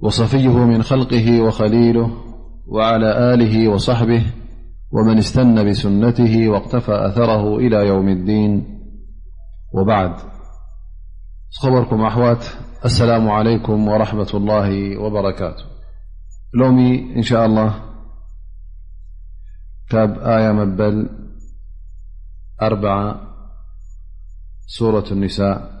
وصفيه من خلقه وخليله وعلى آله وصحبه ومن استن بسنته واقتفى أثره إلى يوم الدين وبعد خبركم أوت السلام عليكم ورحمة الله وبركاته لومي إن شاء الله كيمبل سورة النساء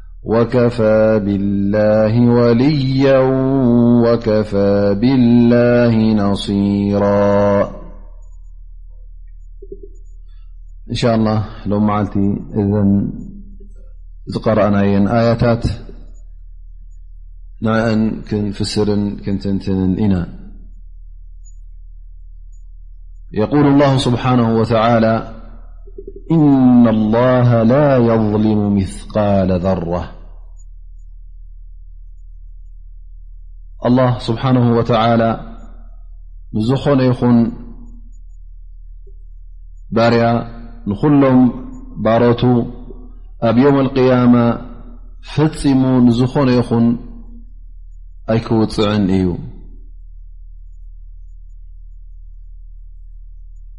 وكفى بالله وليا وكفى بالله نصيرا إن شاء الله لو معلت إذ قرأنا أي آيتات فسر كنتنت نا يقول الله سبحانه وتعالى إن الله لا يظلم مثقال ذره الله سبحانه وتعالى نዝخن ين بر نخلم برت أب يوم القيامة حم نزኾن ين أيكوፅعن እዩ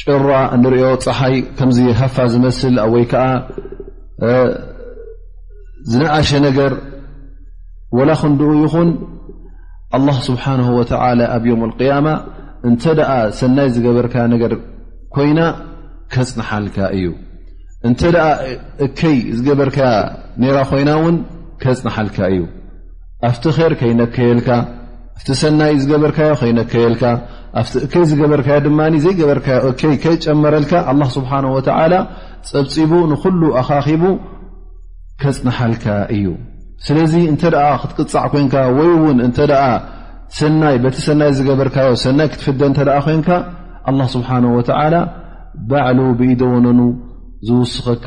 ጭራ እንሪኦ ፀሓይ ከምዚ ሃፋ ዝመስል ወይ ከዓ ዝነኣሸ ነገር ወላ ክንድኡ ይኹን ኣላ ስብሓን ወተላ ኣብ ዮም ቅያማ እንተ ደኣ ሰናይ ዝገበርካ ነገር ኮይና ከፅንሓልካ እዩ እንተ ደኣ እከይ ዝገበርካ ነራ ኮይና እውን ከፅንሓልካ እዩ ኣብቲ ር ከይነከየልካ ኣብቲ ሰናይ ዝገበርካዮ ከይነከየልካ ኣብቲ እከይ ዝገበርካዮ ድማ ዘይገበርካዮ እከይ ከይጨመረልካ ኣላ ስብሓን ወተዓላ ፀብፂቡ ንኩሉ ኣኻኺቡ ከፅንሓልካ እዩ ስለዚ እንተ ክትቅፃዕ ኮንካ ወይ እውን እተ ሰናይ በቲ ሰናይ ዝገበርካዮ ሰናይ ክትፍደ እተ ኮንካ ኣላ ስብሓን ወተዓላ ባዕሉ ብኢደወነኑ ዝውስኸካ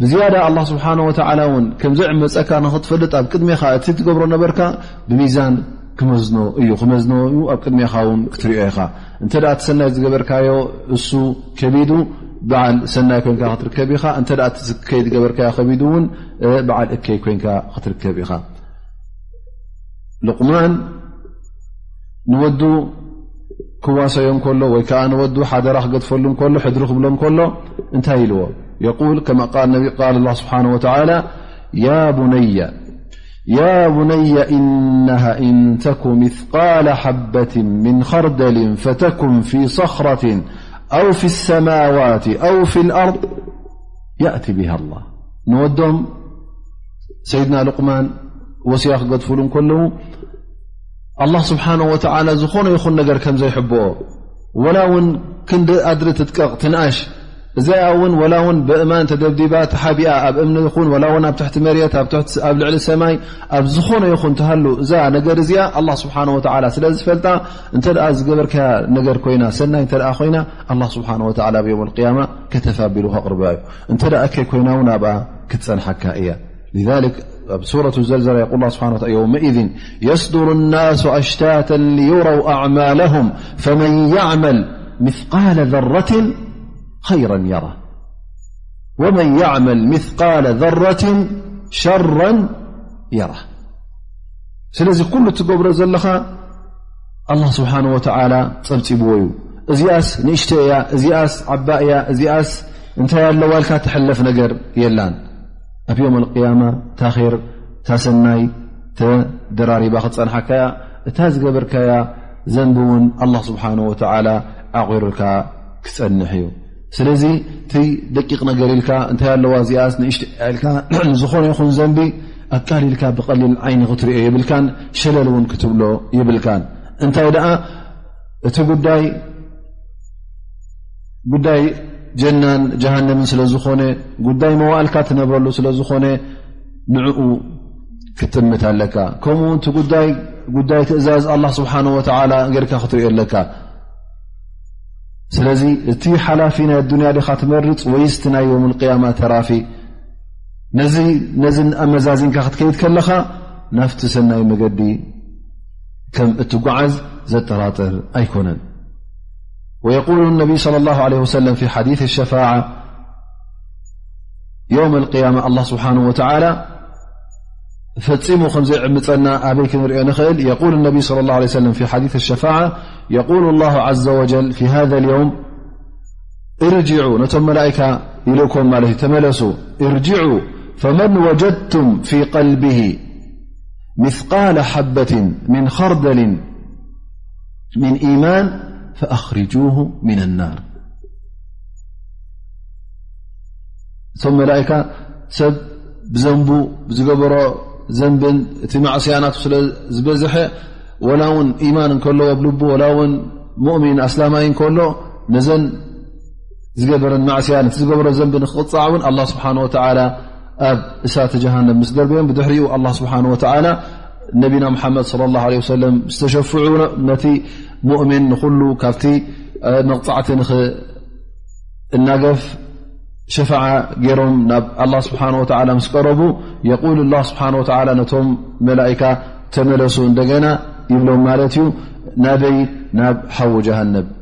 ብዝያዳ ኣላ ስብሓን ወተዓላ እውን ከምዘዕመፀካ ንክትፈልጥ ኣብ ቅድሜኻ እቲ ትገብሮ ነበርካ ብሚዛን ክመዝኖ እዩ ክመዝኖ እዩ ኣብ ቅድሜኻ ውን ክትሪኦ ኢኻ እንተ እቲ ሰናይ ዝገበርካዮ እሱ ከቢዱ በዓል ሰናይ ኮንካ ክትርከብ ኢኻ እንተ እከይ ዝገበርካዮ ከቢዱ እውን በዓል እከይ ኮንካ ክትርከብ ኢኻ ሉቕማን كوامهنو رلرال الله سبحانه وتعالىيا بني إنها إن تك مثقال حبة من خردل فتكم في صخرة أو في السماوات أو في الأرض يأت بها الله وهم سيدنا لقمان ويدفلم كل ኣላ ስብሓን ወተዓላ ዝኾነ ይኹን ነገር ከም ዘይሕብኦ ወላ እውን ክንዲ ኣድሪ ትጥቀቕ ትንኣሽ እዚኣ እውን ወላ እውን ብእማን ተደብዲባ ተሓቢኣ ኣብ እምኒ ይኹን ወላ እውን ኣብ ትሕቲ መሬት ኣብ ልዕሊ ሰማይ ኣብ ዝኾነ ይኹን ትሃሉ እዛ ነገር እዚኣ ኣላ ስብሓን ወተዓላ ስለ ዝፈልጣ እንተ ደኣ ዝገበርከያ ነገር ኮይና ሰናይ እንተ ኮይና ኣላ ስብሓን ወተዓላ ብዮም ኣልቅያማ ከተፋቢሉ ከቕርብያ እዩ እንተ ደኣ ከይ ኮይና እውን ኣብኣ ክትፀንሓካ እያ سورة ازلزلة يقول الله ى يمئذ يصدر الناس أشتاة ليروا أعمالهم ومن يعمل مثقال ذرة شرا ير ስلذ كل تجبر ل الله سبحانه وتعلى ببوي ዚ أ نقشت أ عبئ أ ن ول تحلف نر يل ኣብ ዮም ኣልቅያማ ታኼር ታሰናይ ተደራሪባ ክትፀንሓካ እያ እታ ዝገበርካያ ዘንቢ እውን ኣላ ስብሓን ወተዓላ ዓቑርልካ ክፀንሕ እዩ ስለዚ እቲ ደቂቕ ነገር ኢልካ እንታይ ኣለዋ እዚኣስ ንእሽተ ኢልካ ንዝኾነ ይኹን ዘንቢ ኣቃሊልካ ብቐሊል ዓይኒ ክትሪኦ የብልካን ሸለል እውን ክትብሎ ይብልካን እንታይ ደኣ እቲ ጉዳይ ጉዳይ ጀናን ጀሃንምን ስለ ዝኾነ ጉዳይ መዋእልካ ትነብረሉ ስለ ዝኾነ ንዕኡ ክትጥምት ኣለካ ከምኡ ውን ጉዳይ ጉዳይ ትእዛዝ ኣላ ስብሓን ወተላ ገርካ ክትሪኦ ኣለካ ስለዚ እቲ ሓላፊ ናይ ኣዱንያ ዲኻ ትመርፅ ወይስቲ ናይ ዮም ቅያማ ተራፊ ነዚ ኣመዛዚንካ ክትከይድ ከለኻ ናፍቲ ሰናይ መገዲ ከም እትጓዓዝ ዘጠራጥር ኣይኮነን ويقول النبي صلى الله عليه وسلم في حديث الشفاعة يوم القيامة الله سبحانه وتعالى يقول النبي صلى الهليه سلمي يث الشفاعة يقول الله عز وجل في هذا اليوم ارجعواملائةملس ارجعوا فمن وجدتم في قلبه مثقال حبة من خردل ምን ኢማን ፈኣኽርጁ ምና ናር እቶም መላእካ ሰብ ብዘንቡ ብዝገበሮ ዘንብን እቲ ማዕስያናቱ ስለ ዝበዝሐ ወላ እውን ኢማን እንከለዎ ኣብልቡ ወላ እውን ሙእሚን ኣስላማይ እንከሎ ነዘን ዝገበረን ማዕስያ ነቲ ዝገበሮ ዘንቢ ንክቕፃዕ እውን ኣላ ስብሓን ወተላ ኣብ እሳተ ጀሃንም ምስ ደርበዮም ብድሕሪኡ ኣላ ስብሓን ወተላ ነቢና ሙሓመድ ለ ላ ለ ሰለም ዝተሸፍዑ ነቲ ሙእምን ንኩሉ ካብቲ መቕፃዕቲ ንክእናገፍ ሸፋዓ ገይሮም ናብ ኣላ ስብሓን ወተላ ምስ ቀረቡ የቁል ላ ስብሓን ወተላ ነቶም መላእካ ተመለሱ እንደገና ይብሎም ማለት እዩ ናበይ ናብ ሓዊ ጀሃነብ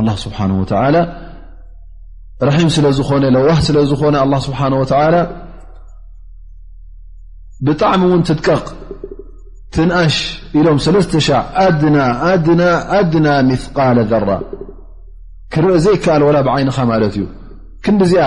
ኣላ ስብሓን ወተላ ራሒም ስለ ዝኾነ ለዋህ ስለ ዝኾነ ኣላ ስብሓን ወተላ ብጣዕሚ እውን ትድቀቕ ትንኣሽ ኢሎም ሰለስተ ሻዕ ኣድና ኣድና ኣድና ምፍቃለ ዘራ ክርእ ዘይከኣል ወላ ብዓይንኻ ማለት እዩ ክንዲዚኣ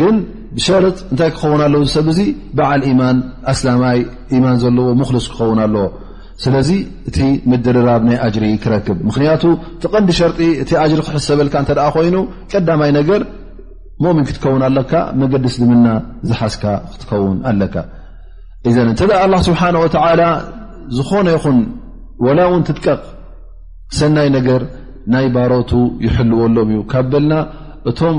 ግን ብሸርጥ እንታይ ክኸውን ኣለዎ ዝሰብ እዚ በዓል ኢማን ኣስላማይ ኢማን ዘለዎ ሙክልስ ክኸውን ኣለዎ ስለዚ እቲ ምድርራብ ናይ ኣጅሪ ክረክብ ምክንያቱ ትቐንዲ ሸርጢ እቲ ኣጅሪ ክሕሰበልካ እተ ኮይኑ ቀዳማይ ነገር ሞምን ክትከውን ኣለካ መገዲ እስልምና ዝሓስካ ክትከውን ኣለካ እዘ እንተ ላ ስብሓን ወተላ ዝኾነ ይኹን ወላ እውን ትጥቀቕ ሰናይ ነገር ናይ ባሮቱ ይሕልወሎም እዩ ካብ በልና እቶም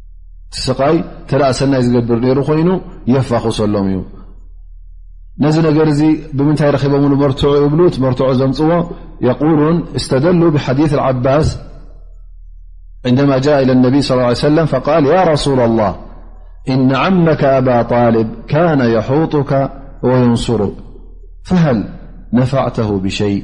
لأ سن بر نر ين يفخ سلمي نذ نر ي بمنتي ربمل مرتع بل رتع مو يقولون استدلوا بحديث العباس عندما جاء إلى النبي صلى اله عليه وسلم فقال يا رسول الله إن عمك أبا طالب كان يحوطك وينصرك فهل نفعته بشيء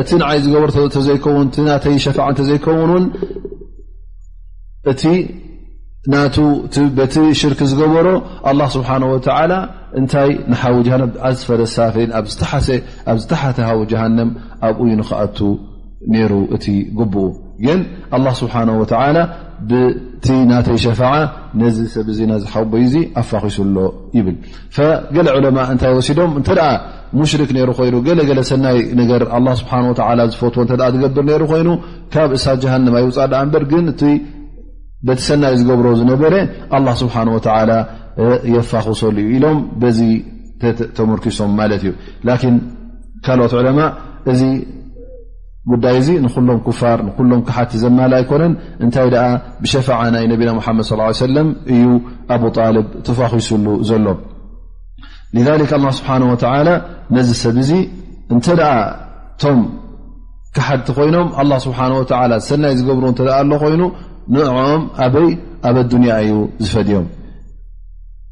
እቲ ንዓይ ዝገበር ተዘይከውን እ ናተይ ሸፋዓ እተዘይከውን ውን እቲ ናቱ በቲ ሽርክ ዝገበሮ ኣላ ስብሓን ወተላ እንታይ ንሓዊ ጀሃንም ኣዝፈረ ሳፊን ኣብ ዝተሓተ ሃዊ ጀሃንም ኣብኡ ዩ ንክኣቱ ነይሩ እቲ ጉብኡ ግን ኣላ ስብሓን ወተላ ብቲ ናተይ ሸፋዓ ነዚ ሰብ ዚና ዝሓቦይ ዙ ኣፋኺሱ ኣሎ ይብል ገለ ዑለማእ እንታይ ወሲዶም እንተ ሙሽርክ ነይሩ ኮይኑ ገለገለ ሰናይ ነገር ኣላ ስብሓን ወላ ዝፈትዎ እተ ዝገብር ነይሩ ኮይኑ ካብ እሳ ጀሃንም ኣይውፃ ዳኣ እምበር ግን እቲ በቲ ሰናይ ዝገብሮ ዝነበረ ኣላ ስብሓን ወላ የፋኽሰሉ እዩ ኢሎም በዚ ተመርኪሶም ማለት እዩ ላኪን ካልኦት ዕለማ እዚ ጉዳይ እዚ ንኩሎም ኩፋር ንኩሎም ክሓቲ ዘማል ኣይኮነን እንታይ ደኣ ብሸፋዓ ናይ ነቢና ሙሓመድ ስ ሰለም እዩ ኣቡ ጣልብ ተፋኺሱሉ ዘሎ ذ ላ ስብሓን ወተላ ነዚ ሰብ እዚ እንተ ደኣ ቶም ክሓድቲ ኮይኖም ኣላ ስብሓን ወተላ ሰናይ ዝገብሩ እተ ኣሎ ኮይኑ ንኦም ኣበይ ኣብ ኣዱንያ እዩ ዝፈድዮም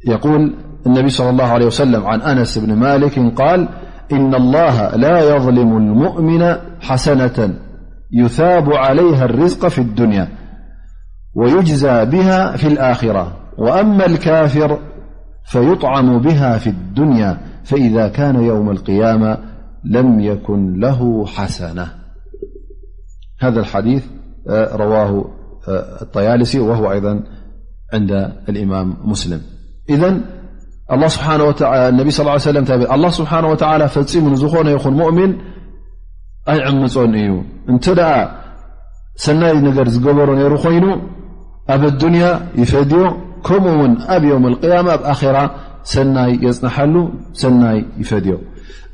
يقول النبي صلى الله عليه وسلم- عن أنس بن مالك- قال إن الله لا يظلم المؤمن حسنة يثاب عليها الرزق في الدنيا ويجزى بها في الآخرة وأما الكافر فيطعم بها في الدنيا فإذا كان يوم القيامة لم يكن له حسنة هذا الحيثرواه إذ صل ا له ه و ፈሙ ዕንደ ልእማም ሙስልም እዘን ላ ስብሓ ነቢ ስ ሰለ ታይ ብ ኣላ ስብሓን ወተላ ፈፂሙ ንዝኾነ ይኹን ሙእሚን ኣይዕምፆን እዩ እንተ ደኣ ሰናይ ነገር ዝገበሮ ነይሩ ኮይኑ ኣብ ኣዱንያ ይፈድዮ ከምኡ ውን ኣብ ዮም ልቅያማ ኣብ ኣራ ሰናይ የፅናሓሉ ሰናይ ይፈድዮ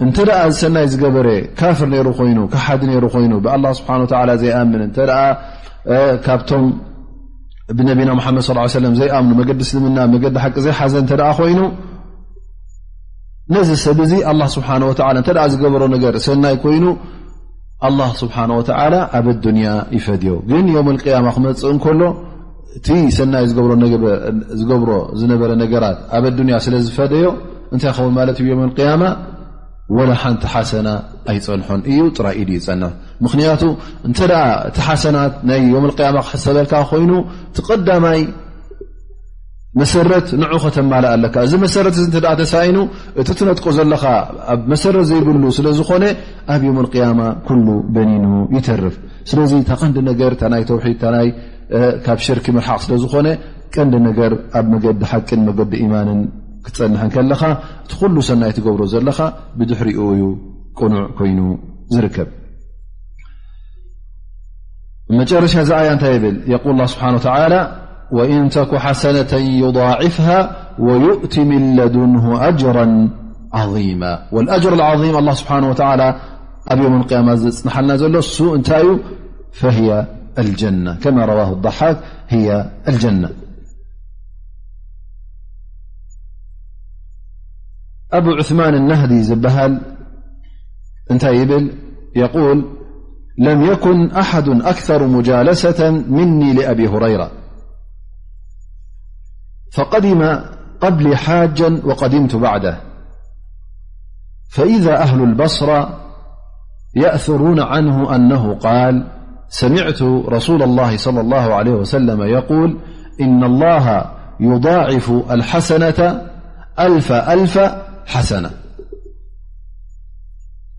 እንተ ደኣ ሰናይ ዝገበረ ካፍር ነይሩ ኮይኑ ካሓዲ ነይሩ ኮይኑ ብኣላ ስብሓን ወላ ዘይኣምን እተ ካብቶም ብነቢና መሓመድ ስ ሰለም ዘይኣምኑ መገዲ እስልምና መገዲ ሓቂ ዘይሓዘ እተ ኮይኑ ነዚ ሰብ እዚ ኣላ ስብሓን ወላ እተ ዝገበሮ ነገር ሰናይ ኮይኑ ኣላ ስብሓን ወተላ ኣብ ኣዱንያ ይፈድዮ ግን ዮም ቅያማ ክመፅእ እንከሎ እቲ ሰናይ ዝገብሮ ዝነበረ ነገራት ኣብ ኣዱንያ ስለ ዝፈደዮ እንታይ ይኸውን ማለት እዩ ዮም ቅያማ ወላ ሓንቲ ሓሰና ኣይፀንሖን እዩ ጥራይ ኢሉ ይፀንሕ ምክንያቱ እንተ እቲ ሓሰናት ናይ ዮም ያማ ክሕሰበልካ ኮይኑ እቲ ቀዳማይ መሰረት ንዑ ከተማልእ ኣለካ እዚ መሰረት እዚ እ ተሳኢኑ እቲ ትነጥቆ ዘለካ ኣብ መሰረት ዘይብሉ ስለዝኮነ ኣብ ዮም ያማ ኩሉ በኒኑ ይተርፍ ስለዚ እታ ቀንዲ ነገር ናይ ተውሒድ ናይ ካብ ሽርኪ ምርሓቅ ስለዝኮነ ቀንዲ ነገር ኣብ መገዲ ሓቂን መገዲ ኢማንን ل ني تر بدحر قنع ين ركب مرة ي يقول الله بحنه وتلى وإنتك حسنة يضاعفها ويؤتم لدنه أجرا عظيما والأجر العظيم الله سبحانه وتلى يم قم ل ء فهي الجنة كا رواه الضحك الجنة أبو عثمان النهدي زبهال إنتيبل يقول لم يكن أحد أكثر مجالسة مني لأبي هريرة فقدم قبلي حاجا وقدمت بعده فإذا أهل البصرى يأثرون عنه أنه قال سمعت رسول الله صلى الله عليه وسلم - يقول إن الله يضاعف الحسنة ألف ألف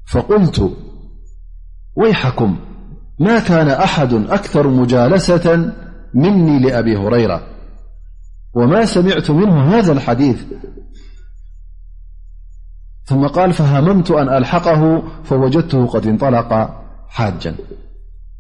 فقلت ويحكم ما كان أحد أكثر مجالسة مني لأبي هريرة وما سمعت منه هذا الحديث ثم قال فهممت أن ألحقه فوجدته قد انطلق حاجا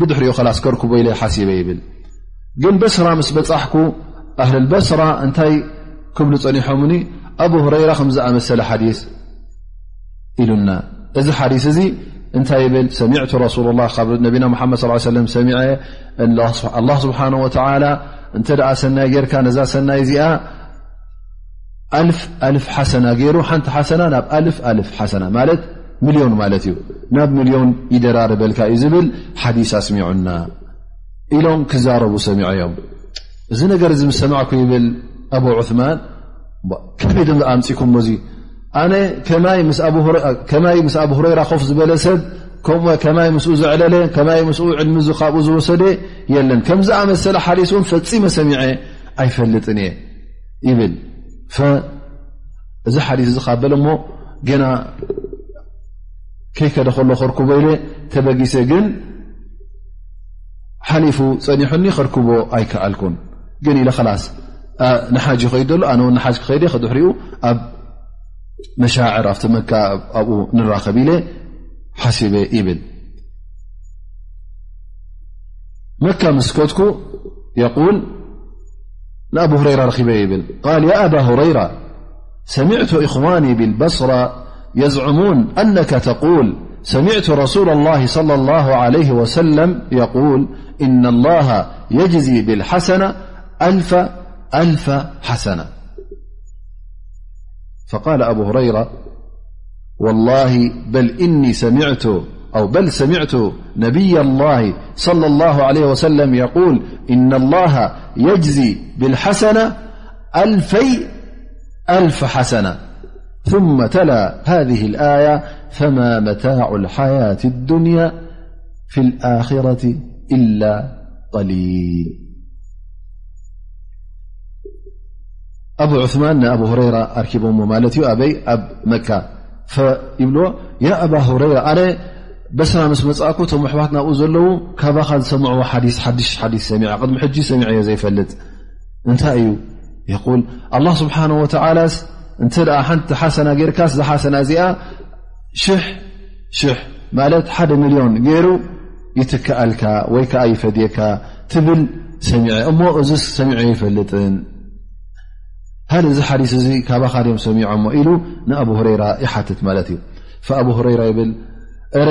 ብድሕሪኡ ከላስ ከርክቦ ኢለ ሓሲበ ይብል ግን በስራ ምስ በፃሕኩ ኣህል በስራ እንታይ ክብሉ ፀኒሖምኒ ኣብ ሁረይራ ከምዝኣመሰለ ሓዲስ ኢሉና እዚ ሓዲስ እዚ እንታይ ይብል ሰሚዕቱ ረሱሉ ላ ካብ ነቢና ሓመድ ስ ለም ሰሚ ኣላ ስብሓን ወተላ እንተ ደኣ ሰናይ ጌርካ ነዛ ሰናይ እዚኣ ኣልፍ ኣልፍ ሓሰና ገይሩ ሓንቲ ሓሰና ናብ ኣልፍ ኣልፍ ሓሰና ማለት ሚልዮን ማለት እዩ ናብ ሚልዮን ይደራርበልካ እዩ ዝብል ሓዲስ ኣስሚዑና ኢሎም ክዛረቡ ሰሚዐ እዮም እዚ ነገር እዚ ምስ ሰማዕኩ ይብል ኣብ ዑማን ከመይ ዶ ኣምፅኩም ዚ ኣነ ከማይ ምስ ኣብ ሁረይራ ኮፍ ዝበለ ሰብ ከምኡ ከማይ ምስ ዘዕለለ ከማይ ምስ ዕልሚ ካብኡ ዝወሰደ የለን ከምዝኣመሰለ ሓዲስ እውን ፈፂመ ሰሚዐ ኣይፈልጥን እየ ይብል እዚ ሓዲስ እዚ ካበለ እሞ ገና ከይከደ ከሎ ከርክቦ ኢለ ተበጊሰ ግን ሓሊፉ ፀኒሑኒ ከርክቦ ኣይከኣልኩን ግን ኢለ ኸላስ ንሓጅ ይኸይድ ዘሎ ኣነ ን ሓጅ ክኸይደ ክድሕሪኡ ኣብ መሻዕር ኣብቲ መካ ኣብኡ ንራኸብ ኢለ ሓሲበ ይብል መካ ምስከትኩ የል هريرةببقال يا أبا هريرة سمعت إخواني بالبصرى يزعمون أنك تقول سمعت رسول الله صلى الله عليه وسلم يقول إن الله يجزي بالحسنة ألفألف حسنة فقال أبو هريرة والله بل إني سمعت أو بل سمعت نبي الله - صلى الله عليه وسلم - يقول إن الله يجزي بالحسنة ألفي ألف حسنة ثم تلى هذه الآية فما متاع الحياة الدنيا في الآخرة إلا قليل ኣቡ ዑስማን ንኣብ ሁረራ ኣርኪቦሞ ማለት እዩ ኣበይ ኣብ መካ ይብልዎ ያ ኣባ ሁረራ ኣነ በስራ ምስ መፃእኩ እቶም ኣሕዋት ናብኡ ዘለዉ ካባኻ ዝሰምዕዎ ሓዲስ ሓድሽ ሓዲስ ሰሚዐ ቅድሚ ሕጂ ሰሚዐ እዮ ዘይፈልጥ እንታይ እዩ ይል ኣላ ስብሓን ወተላ እንተ ሓንቲ ሓሰና ጌርካ ዝሓሰና እዚኣ ሽሕ ማለት ሓደ ሚልዮን ገይሩ ይትክኣልካ ወይ ከዓ ይፈድየካ ትብል ሰሚዐ እሞ እዚ ሰሚዐ ይፈልጥን ሃል እዚ ሓዲስ እዚ ካባኻ ድም ሰሚዖሞ ኢሉ ንኣብ ሁረራ ይሓትት ማለት እዩ ኣብ ሁረራ ይብል እረ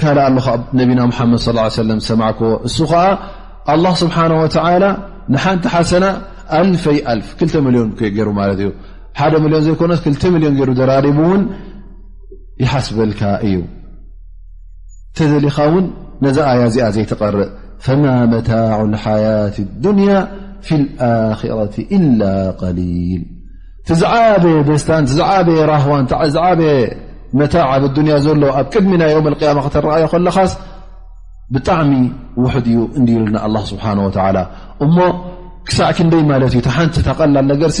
ካል ኣለ ኣብ ነቢና ሓመድ ለ ዝሰማዕክዎ እሱ ከዓ ኣላ ስብሓን ወተላ ንሓንቲ ሓሰና ኣልፈይ ኣልፍ ክልተ ሚሊዮን ገይሩ ማለት እዩ ሓደ ሚሊዮን ዘይኮነስ ክልተ ሚሊዮን ገይሩ ደራሪቡ እውን ይሓስበልካ እዩ ተደሊኻ ውን ነዛ ኣያ እዚኣ ዘይተቐርእ ፈማ መታዕ ሓያት ዱንያ ፊ ኣክረት ኢላ ቀሊል ትዝዓበየ ደስታን ትዝዓበየ ራህዋን ዝዓበየ መታዕ ኣብ ኣዱንያ ዘሎ ኣብ ቅድሚ ናይ ዮም ቅያማ ከተረኣዮ ከለኻስ ብጣዕሚ ውሕድ እዩ እንድልና ኣላ ስብሓን ወተዓላ እሞ ክሳዕ ክንደይ ማለት እዩ ተሓንቲ ተቐላል ነገርሲ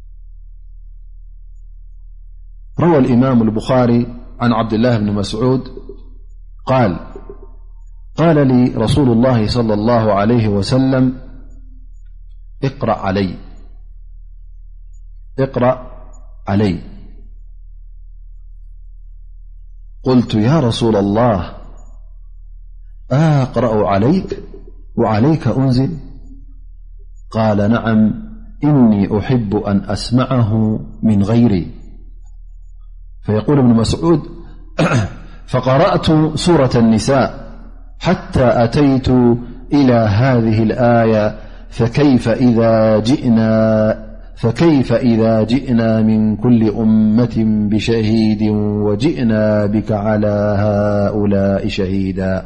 روى الإمام البخاري عن عبد الله بن مسعود قال قال لي رسول الله صلى الله عليه وسلم اقرأ علي قلت يا رسول الله آ قرأ عليك وعليك أنزل قال نعم إني أحب أن أسمعه من غيري فيقول بن مسعود فقرأت سورة النساء حتى أتيت إلى هذه الآية فكيف إذا جئنا من كل أمة بشهيد وجئنا بك على هؤلاء شهيدا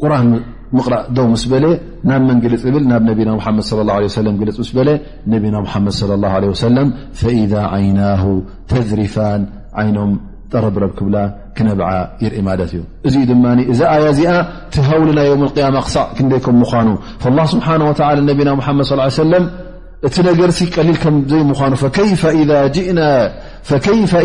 ቁርን ምቕራእ ደው ምስ በለ ናብ መን ግልፅ ይብል ናብ ነቢና ሓመድ ለ ላ ሰለ ግልፅ ምስ በለ ነቢና ሓመድ ለ ላ ለ ሰለም ፈኢዛ ዓይናሁ ተዝሪፋን ዓይኖም ጠረብረብ ክብላ ክነብዓ ይርኢ ማለት እዩ እዙ ድማ እዛ ኣያ እዚኣ ትሃውልና ዮም ያማ ክሳዕ ክንደይከም ምኳኑ ስብሓ ነቢና ሓመድ ሰለም እቲ ነገርሲ ቀሊል ከም ዘይምዃኑ ፈከይፈ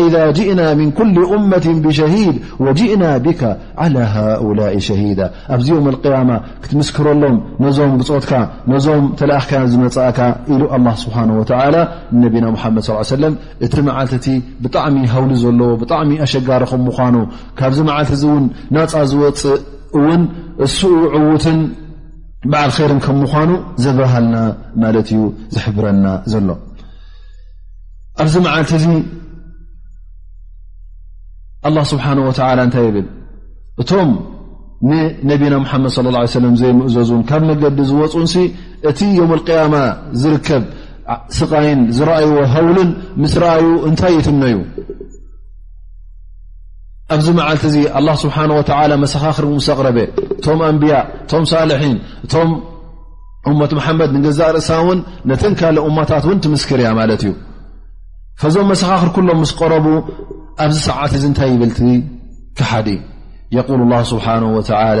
ኢዛ ጅእና ምን ኩል እመት ብሸሂድ ወጅእና ብካ ዓላ ሃኡላ ሸሂዳ ኣብዚ ዮም ኣልቅያማ ክትምስክረሎም ነዞም ብፆትካ ነዞም ተለኣኽካዮ ዝመፃእካ ኢሉ ኣላ ስብሓን ወተላ ንነቢና ሙሓመድ ስ ሰለም እቲ መዓልቲ እቲ ብጣዕሚ ሃውሊ ዘለዎ ብጣዕሚ ኣሸጋሪ ከም ምዃኑ ካብዚ መዓልቲ እዚ እውን ናፃ ዝወፅእ እውን እሱኡ ዕዉትን በዓል ኸይርን ከም ምዃኑ ዘብርሃልና ማለት እዩ ዝሕብረና ዘሎ ኣብዚ መዓልቲ እዚ ኣላ ስብሓን ወተላ እንታይ ይብል እቶም ንነቢና ሙሓመድ ለ ላ ሰለም ዘይምእዘዙን ካብ መገዲ ዝወፁንሲ እቲ ዮም ቅያማ ዝርከብ ስቓይን ዝረኣይዎ ሃውልን ምስ ረኣዩ እንታይ ይትምነዩ ኣብዚ መዓልቲ እዚ ኣላ ስብሓን ወተላ መሰኻኽር ምስ ኣቕረበ እቶም ኣንብያ እቶም ሳልሒን እቶም እመት መሓመድ ንገዛእ ርእሳ እውን ነተን ካል እማታት እውን ትምስክር እያ ማለት እዩ ከዞም መሰኻኽር ኩሎም ምስ ቀረቡ ኣብዚ ሰዓት እዚ እንታይ ይብልቲ ክሓዲ የቁል ላ ስብሓን ወተላ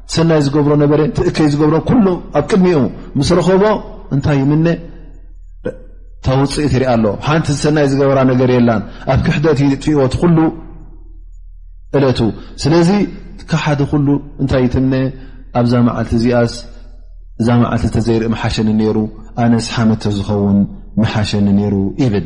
ሰናይ ዝገብሮ ነበረ ቲ እከይ ዝገብሮ ኩሉ ኣብ ቅድሚኡ ምስ ረኸቦ እንታይ ይምነ ታውፅኢት ይርኣ ኣሎ ሓንቲ ዝሰናይ ዝገበራ ነገር የላን ኣብ ክሕደት ይጥፍወት ኩሉ እለቱ ስለዚ ካሓደ ኩሉ እንታይ ይትምነ ኣብዛ መዓልቲ እዚኣስ እዛ መዓልቲ ተዘይርኢ መሓሸኒ ነይሩ ኣነስ ሓመት ዝኸውን መሓሸኒ ነይሩ ይብል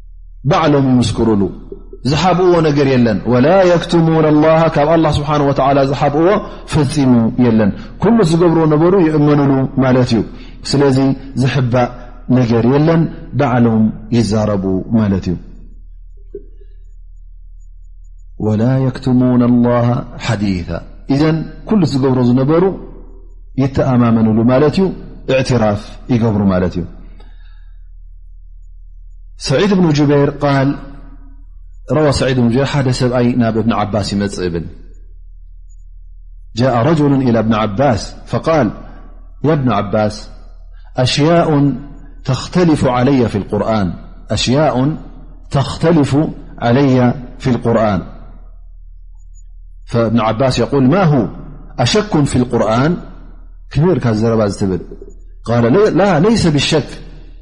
ባዕሎም ይምስክሩሉ ዝሓብእዎ ነገር የለን ወላ የክትሙን ላ ካብ ኣላ ስብሓን ወላ ዝሓብእዎ ፈፂሙ የለን ኩሉ ዝገብርዎ ነበሩ ይእመኑሉ ማለት እዩ ስለዚ ዝሕባእ ነገር የለን ባዕሎም ይዛረቡ ማለት እዩ ወላ የክትሙን ላ ሓዲታ እዘን ኩሉ ዝገብሮ ዝነበሩ ይተኣማመኑሉ ማለት እዩ እዕትራፍ ይገብሩ ማለት እዩ ድ ር روى سعيد أ بن عباس ب جاء رجل إلى ابن عباس فقال يا ابن عباس أشياء تختلف علي في القرآن فابن عباس يقول ما ه أشك في القرآن كياب قال لا ليس بالشك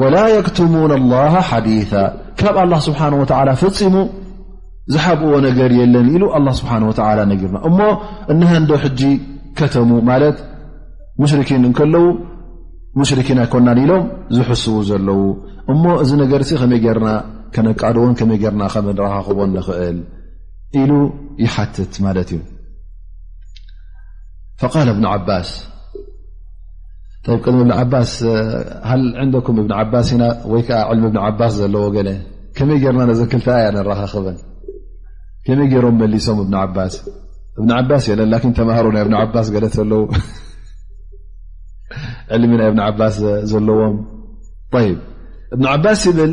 ወላ የክትሙን ላሃ ሓዲታ ካብ ኣላ ስብሓን ወተዓላ ፈፂሙ ዝሓብእዎ ነገር የለን ኢሉ ኣላ ስብሓን ወተዓላ ነጊርና እሞ እነሀንዶ ሕጂ ከተሙ ማለት ሙሽርኪን እንከለዉ ሙሽርኪን ኣይኮናን ኢሎም ዝሕስቡ ዘለዉ እሞ እዚ ነገር ሲ ከመይ ገርና ከነቃድዎን ከመይ ገርና ከመንረካክቦን ንኽእል ኢሉ ይሓትት ማለት እዩ ፈቃል እብን ዓባስ ቅድሚ እብኒ ዓባስ ሃል ዕንደኩም እብኒ ዓባስ ኢና ወይ ከዓ ዕልሚ እብኒ ዓባስ ዘለዎ ገለ ከመይ ገርና ነዘ ክልተ ኣያ ነራኻኽበን ከመይ ገይሮም መሊሶም እብኒ ዓባስ እብኒ ዓባስ የለን ላኪን ተማሃሮ ናይ እብኒ ዓባስ ገለ ተለዉ ዕልሚ ናይ እብኒ ዓባስ ዘለዎም ይብ እብኒ ዓባስ ይብል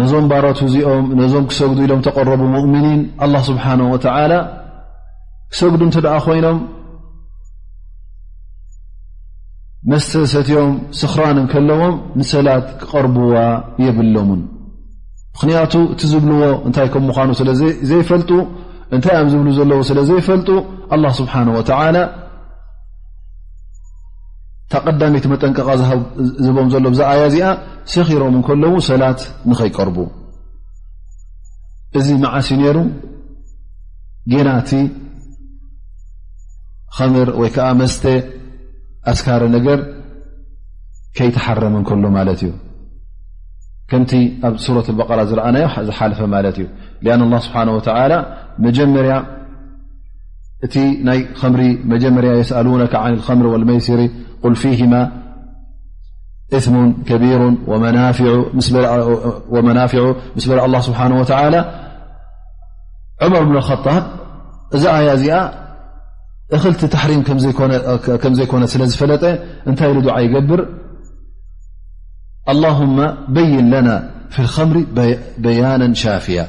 ነዞም ባሮት እዚኦም ነዞም ክሰግዱ ኢሎም ተቐረቡ ሙእምኒን ኣላ ስብሓን ወተላ ክሰግዱ እንተ ደኣ ኮይኖም መስተ ሰትዮም ስኽራን ከለዎም ንሰላት ክቐርብዋ የብሎምን ምኽንያቱ እቲ ዝብልዎ እንታይ ከም ምዃኑ ስለዘይፈልጡ እንታይ እዮም ዝብሉ ዘለዉ ስለ ዘይፈልጡ ኣላ ስብሓን ወተላ ታቀዳሚቲ መጠንቀቃ ዝህቦም ዘሎ ብዛ ኣያ እዚኣ ሰኺሮም ከለዉ ሰላት ንኸይቀርቡ እዚ መዓሲ ነይሩ ጌናቲ ከምር ወይ ከዓ መስተ ኣስካሪ ነገር ከይተሓረመ ከሎ ማለት እዩ ከምቲ ኣብ ሱረት በቀራ ዝረኣናዮ ዝሓልፈ ማለት እዩ ኣ ስብሓ መጀመርያ ت ي خمر مجمر يسألونك عن الخمر والميصر قل فيهما اثم كبير ومنافع مسل الله سبحانه وتعالى عمر بن الخطاب ذ يا لت تحريم كم زيكن ل فل نتي لدع يجبر اللهم بين لنا في الخمر بيانا شافية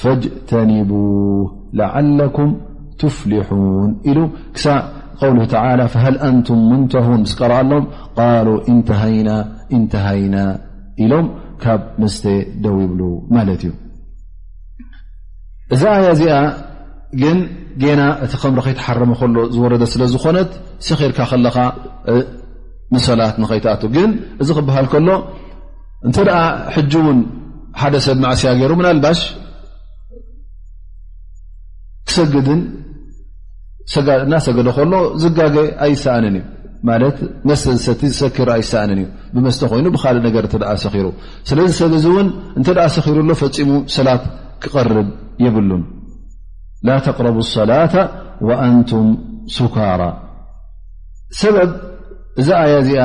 ፈጅተኒቡ ለዓለኩም ትፍሊሑን ኢሉ ክሳዕ ቃውል ተላ ፈሃል ኣንቱም ምንተሁን ምስ ቀረኣሎም ቃሉ እንተሃይና እንተሃይና ኢሎም ካብ መስተ ደው ይብሉ ማለት እዩ እዛ ኣያ እዚኣ ግን ጌና እቲ ከምሪ ከይተሓረመ ከሎ ዝወረደ ስለ ዝኾነት ሰኺርካ ከለኻ ንሰላት ንኸይትኣቱ ግን እዚ ክበሃል ከሎ እንተ ሕጂ እውን ሓደ ሰብ ማእስያ ገይሩ ምናልባሽ ክሰግድን እናሰገደ ከሎ ዝጋገ ኣይሰኣንን እዩ ማለት መስተ ዝሰቲ ዝሰክር ኣይሰኣንን እዩ ብመስተ ኮይኑ ብካልእ ነገር እተ ሰኪሩ ስለዚ ሰብ እዚ እውን እንተ ሰኪሩ ኣሎ ፈፂሙ ሰላት ክቐርብ የብሉን ላ ተቅረቡ ሰላተ ወኣንቱም ሱካራ ሰበብ እዛ ኣያ እዚኣ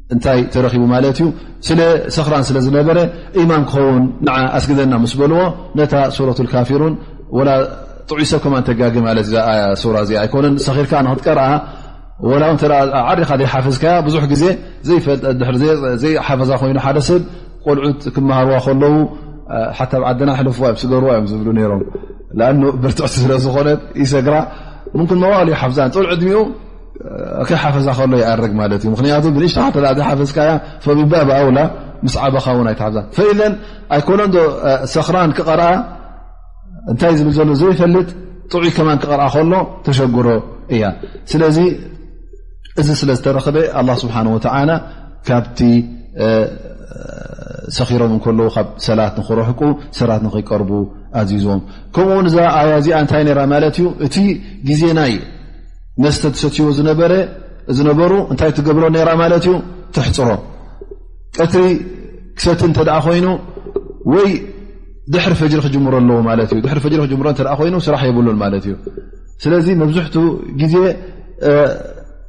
እንታይ ተረኪቡ ማለት እዩ ስለ ሰክራን ስለ ዝነበረ ኢማም ክኸውን ንዓ ኣስግደና ምስ በልዎ ነታ ሱረት ካፊሩን ወላ ጥዑይ ሰብ ከማ ተጋጊ ማለት ዛ ሱራ እዚ ኣይኮነን ሰኺርካ ንክትቀርኣ ወላ እ ዓሪኻ ዘይሓፈዝካያ ብዙሕ ግዜ ዘይፈዘይሓፈዛ ኮይኑ ሓደ ሰብ ቆልዑት ክመሃርዋ ከለዉ ሓታ ብ ዓድና ሕልፍዋ እዮም ስገርዋ እዮም ዝብሉ ነይሮም ብርትዕቲ ስለ ዝኾነት ይሰግራ ምንኩን መዋሉ ሓፍዛን ጥዑ ዕድሚኡ ሓፈዛ ከሎ ይኣርግ ማለት እዩ ምክንያቱ ብንእሽተ ሓፈዝካያ ፈቢባ ብኣውላ ምስ ዓበኻ ውን ኣይትሓፍዛ ፈኢለን ኣይኮነ ዶ ሰክራን ክቐርኣ እንታይ ዝብል ዘሎ ዘይፈልጥ ጥዑይ ከማን ክቐርኣ ከሎ ተሸግሮ እያ ስለዚ እዚ ስለ ዝተረክበ ኣላ ስብሓን ወተላ ካብቲ ሰኺሮም እንከለዉ ካብ ሰላት ንክረሕቁ ሰላት ንክቀርቡ ኣዚዞም ከምኡውን እዛ ኣያ እዚኣ እንታይ ነራ ማለት እዩ እቲ ግዜ ናይ መስተ ዝሰትዎ ዝነበሩ እንታይ ትገብሮ ነራ ማለት እዩ ተሕፅሮ ቀትሪ ክሰቲ እተ ኮይኑ ወይ ድሕሪ ፈጅሪ ክጅምሮ ኣለዎ ማለት እዩ ድሕሪ ፈጅሪ ክጅምሮ እ ኮይኑ ስራሕ የብሉን ማለት እዩ ስለዚ መብዝሕት ግዜ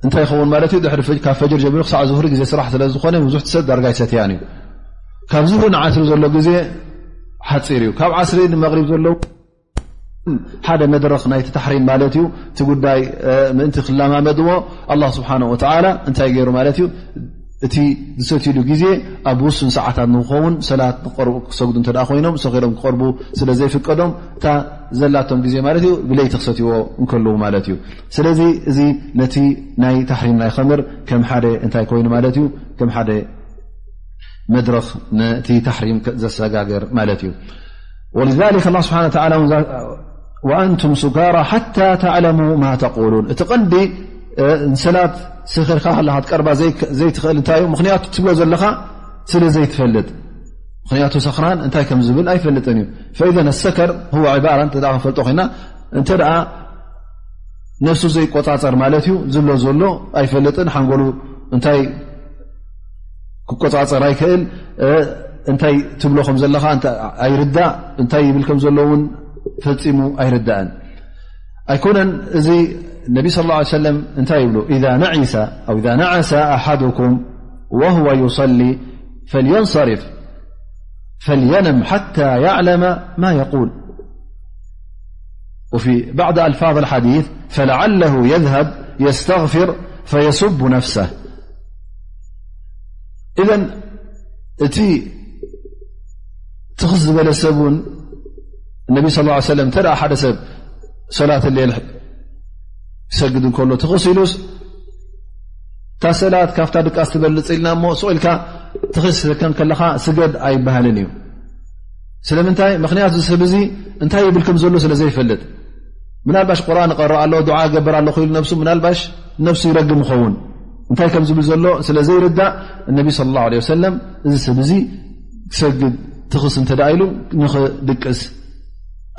እንታይ ይኸውን ማለት እዩ ካብ ፈጅሪ ጀሚሩ ክሳዕ ዝህሪ ግዜ ስራሕ ስለዝኾነ መብዝሕቲ ሰብ ዳርጋ ይሰትያን እዩ ካብ ዝህሪ ንዓስሪ ዘሎ ግዜ ሓፂር እዩ ካብ ዓስሪ ንመቕሪብ ዘለው ሓደ መድረኽ ናይቲ ታሕሪም ማለት እዩ እቲ ጉዳይ ምእንቲ ክለማመድዎ ኣላ ስብሓን ወተላ እንታይ ገይሩ ማለት እዩ እቲ ዝሰትሉ ግዜ ኣብ ውሱን ሰዓታት ንክኸውን ሰላት ንቀርቡ ክሰግዱ እተ ኮይኖም ሰኺሮም ክቀርቡ ስለ ዘይፍቀዶም እታ ዘላቶም ግዜ ማለት እዩ ብለይቲ ክሰትዎ እንከልዉ ማለት እዩ ስለዚ እዚ ነቲ ናይ ታሕሪም ናይ ከምር ከም ሓደ እንታይ ኮይኑ ማለት እዩ ከም ሓደ መድረኽ ነቲ ታሕሪም ዘሰጋገር ማለት እዩ ወልዛሊክ ኣላ ስብሓን ተላ ውን ኣንቱም ሱጋራ ሓታ ተዕለሙ ማ ተቁሉን እቲ ቀንዲ ንሰላት ስክርካ ከለካ ትቀርባ ዘይትኽእል እንታይ እዩ ምክንያቱ ትብሎ ዘለካ ስለ ዘይትፈልጥ ምክንያቱ ሰክራን እንታይ ከም ዝብል ኣይፈልጥን እዩ ፈኢዘ ኣሰከር ህወ ዕባራ እተ ክንፈልጦ ኮይና እንተ ደኣ ነፍሱ ዘይቆፃፀር ማለት እዩ ዝብሎ ዘሎ ኣይፈልጥን ሓንጎሉ እንታይ ክቆፀር ኣይክእል ታይ ብ ታይ ብ أكن النبي صلى الله عليه سلمأوإذا نعس أحدكم وهو يصلي فلينصرف فلينم حتى يعلم ما يقول وفي بعد ألفاظ الحديث فلعله يذهب يستغفر فيسب نفسه እዘን እቲ ትኽስ ዝበለ ሰብ ውን እነቢ ስ ሰለ እተ ሓደ ሰብ ሰላት ሌል ክሰግድ እንከሎ ትኽስ ኢሉስ እታ ሰላት ካብታ ድቃስ ትበልፅ ኢልና እሞ ስቁኢልካ ትኽስ ከም ከለኻ ስገድ ኣይበሃልን እዩ ስለምንታይ ምክንያት ዝሰብ እዚ እንታይ ይብል ከም ዘሎ ስለ ዘይፈልጥ ምናልባሽ ቁርን ቐረእ ኣሎ ዓ ገበር ኣሎ ክኢሉ ነብሱ ምናልባሽ ነብሱ ይረግም ይኸውን እንታይ ከም ዝብል ዘሎ ስለ ዘይርዳእ እነቢ ስለ ላ ለ ሰለም እዚ ሰብ እዚ ክሰግድ ትኽስ እንተ ኢሉ ንኽድቅስ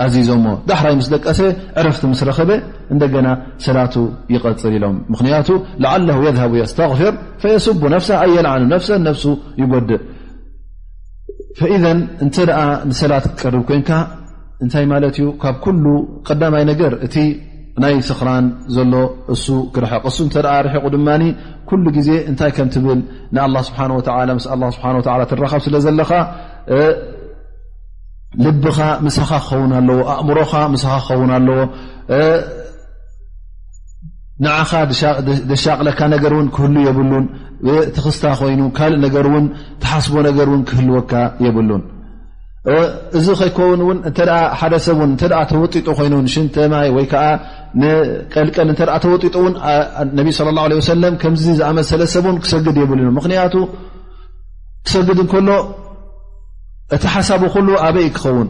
ኣዚዞሞ ዳሕራይ ምስ ደቀሰ ዕረፍቲ ምስ ረኸበ እንደገና ሰላቱ ይቐፅል ኢሎም ምኽንያቱ ላዓለ የዝሃቡ የስተቕፍር ፈየስቡ ነፍሳ ኣየልዓኑ ነፍሰ ነፍሱ ይጎድእ ፈኢዘን እንተ ደኣ ንሰላት ክትቀርብ ኮንካ እንታይ ማለት እዩ ካብ ኩሉ ቀዳማይ ነገር እቲ ናይ ስኽራን ዘሎ እሱ ክርሕቕ እሱ እተ ርሒቑ ድማ ኩሉ ግዜ እንታይ ከም ትብል ንኣላ ስብሓ ምስ ኣ ስብሓ ትራኸብ ስለ ዘለኻ ልብኻ ምሳኻ ክኸውን ኣለዎ ኣእምሮኻ ምሳኻ ክኸውን ኣለዎ ንዓኻ ደሻቕለካ ነገር እውን ክህሉ የብሉን ትኽስታ ኮይኑ ካልእ ነገር ውን ተሓስቦ ነገር ውን ክህልወካ የብሉን እዚ ከይከውን ውን እተ ሓደ ሰብ ን ተ ተወጢጡ ኮይኑ ሽንተ ማይ ወይ ከዓ ንቀልቀል እተ ተወጢጡ ውን ነቢ ስለ ላ ለ ሰለም ከምዚ ዝኣመሰለ ሰብ ን ክሰግድ የብሉ ዩ ምክንያቱ ክሰግድ እንከሎ እቲ ሓሳቡ ኩሉ ኣበይ ክኸውን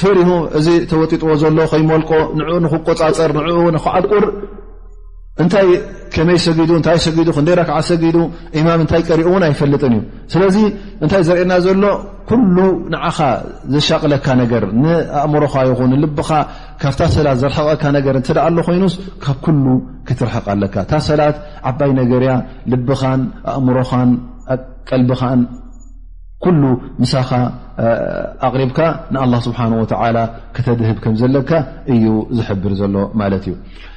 ፍሪሁ እዚ ተወጢጥዎ ዘሎ ከይመልቆ ንኡ ንክቆፃፀር ንኡ ንክዓቁር እንታይ ከመይ ሰጊዱ እታይ ሰጊዱ ክንደይ ረክዓ ሰጊዱ ኢማም እንታይ ቀሪኡ እውን ኣይፈልጥን እዩ ስለዚ እንታይ ዘርእና ዘሎ ኩሉ ንዓኻ ዘሻቅለካ ነገር ንኣእምሮኻ ይኹን ልብኻ ካብታ ሰላት ዘርሕቐካ ነገር እተ ኣሎ ኮይኑስ ካብ ኩሉ ክትርሕቕ ኣለካ እታ ሰላት ዓባይ ነገር እያ ልብኻን ኣእምሮኻን ቀልቢኻን ኩሉ ምሳኻ ኣቕሪብካ ንኣላ ስብሓን ወተላ ክተድህብ ከም ዘለካ እዩ ዝሕብር ዘሎ ማለት እዩ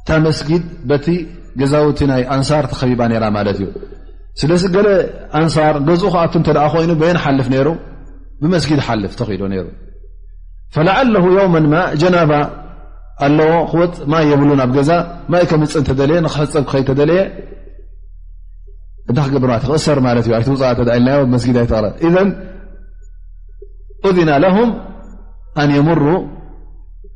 እታ መስጊድ በቲ ገዛውቲ ናይ ኣንሳር ተኸቢባ ነራ ማለት እዩ ስለዚ ገለ ኣንሳር ገዝኡ ክኣቱ እተ ኮይኑ በየን ሓልፍ ነይሩ ብመስጊድ ሓልፍ ተኽኢዶ ነይሩ ፈላዓለ የውመ ማ ጀናባ ኣለዎ ክወፅ ማይ የብሉ ናብ ገዛ ማይ ከምፅ እተደለየ ንክሕፀብ ክኸይ እተደለየ እንታይ ክገብር ማለት ክእሰር ማለት እዩ ኣይትውፃእ እተ ኢልናዮ ብመስጊድ ኣይተቕረ እዘን እዚና ለሁም ኣን የምሩ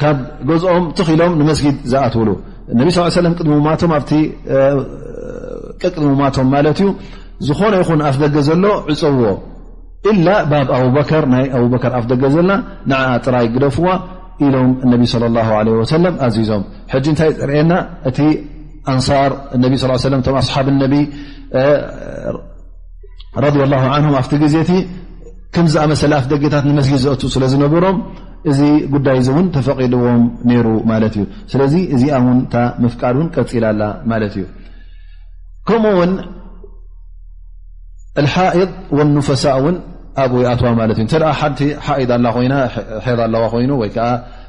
ካብ ገዝኦም ትኺሎም ንመስጊድ ዝኣትውሉ ነቢ ስ ሰለም ቅድሚ ማቶም ኣብቲ ቅቅድሚ ማቶም ማለት እዩ ዝኾነ ይኹን ኣፍ ደገ ዘሎ ዕፀውዎ ኢላ ባብ ኣቡበከር ናይ ኣቡበከር ኣፍ ደገ ዘላ ንዓ ጥራይ ግደፍዋ ኢሎም እነቢ ለ ላ ለ ወሰለም ኣዚዞም ሕጂ እንታይ ዝርእየና እቲ ኣንሳር እነቢ ስ ሰለም ቶም ኣስሓብ ነቢ ረድ ላ ን ኣብቲ ግዜ እቲ ከምዝኣመሰለ ኣፍ ደጌታት ንመስጊድ ዘእቱ ስለ ዝነበሮም እዚ ጉዳይ እዚ እውን ተፈቒድዎም ነይሩ ማለት እዩ ስለዚ እዚኣ ውን እታ ምፍቃድ እውን ቀፂላ ኣላ ማለት እዩ ከምኡ ውን ሓኢድ ወኑፈሳ እውን ኣብኡ ይኣትዋ ማለት እዩ እተ ሓንቲ ሓኢድ ኣላ ኮይና ሕ ኣለዋ ኮይኑ ወይከዓ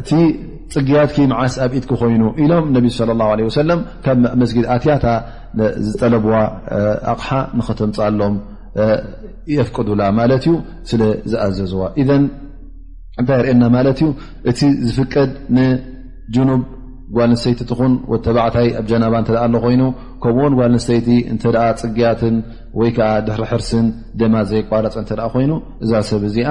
እቲ ፅግያትኪ መዓስ ኣብ ኢድኪ ኮይኑ ኢሎም ነቢ ለ ላ ለ ወሰለም ካብ መስጊድ ኣትያታ ዝጠለብዋ ኣቕሓ ንኸተምፃኣሎም የፍቅዱላ ማለት እዩ ስለ ዝኣዘዝዋ እዘን እንታይ ርእየና ማለት እዩ እቲ ዝፍቀድ ንጅኑብ ጓል ንስተይቲ ትኹን ወተባዕታይ ኣብ ጀናባ እተ ኣሎ ኮይኑ ከምኡውን ጓል ንስተይቲ እንተ ፅግያትን ወይ ከዓ ድሕሪ ሕርስን ደማ ዘይቋረፀ እተ ኮይኑ እዛ ሰብ እዚኣ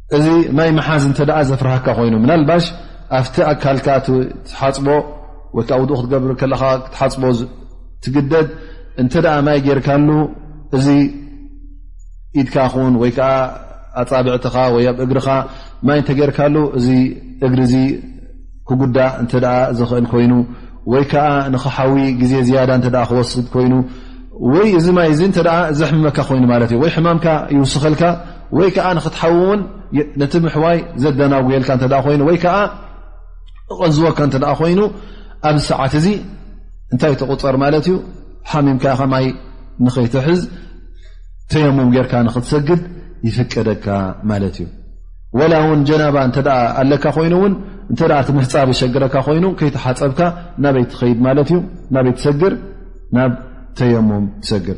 እዚ ማይ ምሓዝ እንተ ዘፍርሃካ ኮይኑ ምናልባሽ ኣብቲ ኣካልካ ትሓፅቦ ወይ ከዓ ውድኡ ክትገብር ከለካ ክትሓፅቦ ትግደድ እንተ ማይ ጌርካሉ እዚ ኢድካ ኹን ወይ ከዓ ኣፃብዕትኻ ወይ ኣብ እግርኻ ማይ እንተጌርካሉ እዚ እግሪ እዚ ክጉዳእ እንተ ዝኽእል ኮይኑ ወይ ከዓ ንክሓዊ ግዜ ዝያዳ እተ ክወስድ ኮይኑ ወይ እዚ ማይ እዚ እተ ዘሕምመካ ኮይኑ ማለት እዩ ወይ ሕማምካ ይውስኸልካ ወይ ከዓ ንክትሓዊ እውን ነቲ ምሕዋይ ዘደናጉየልካ እተ ኮይኑ ወይ ከዓ እቐንዝወካ እተ ኮይኑ ኣብዚ ሰዓት እዚ እንታይ ተቁፀር ማለት እዩ ሓሚምካ ከማይ ንኸይትሕዝ ተየሙም ጌርካ ንክትሰግድ ይፍቀደካ ማለት እዩ ወላ እውን ጀናባ እተ ኣለካ ኮይኑ እውን እተ እቲ ምሕፃብ ዝሸግረካ ኮይኑ ከይተሓፀብካ ናበይ ትኸይድ ማለት እዩ ናበይ ትሰግር ናብ ተየሙም ትሰግር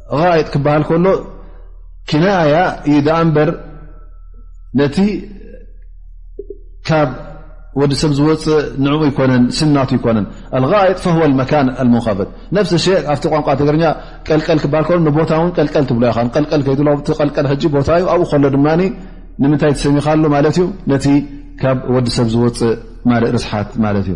ራኢጥ ክበሃል ከሎ ክናያ እዩ ደኣ እምበር ነቲ ካብ ወዲ ሰብ ዝወፅእ ንኡ ይኮነን ስናቱ ይኮነን ኣልጋይጥ ፈ መካን ኣልሞንካፈት ነፍሲ ሸ ኣብቲ ቋንቋ ትግርኛ ቀልቀል ክበሃል ከሎ ንቦታ እውን ቀልቀል ትብሎ ኢኻ ቀልቀል ከይትሎ ቀልቀል ሕጂ ቦታ እዩ ኣብኡ ከሎ ድማ ንምንታይ ትሰሚኻሉ ማለት እዩ ነቲ ካብ ወዲ ሰብ ዝወፅእ ማልእ ርስሓት ማለት እዩ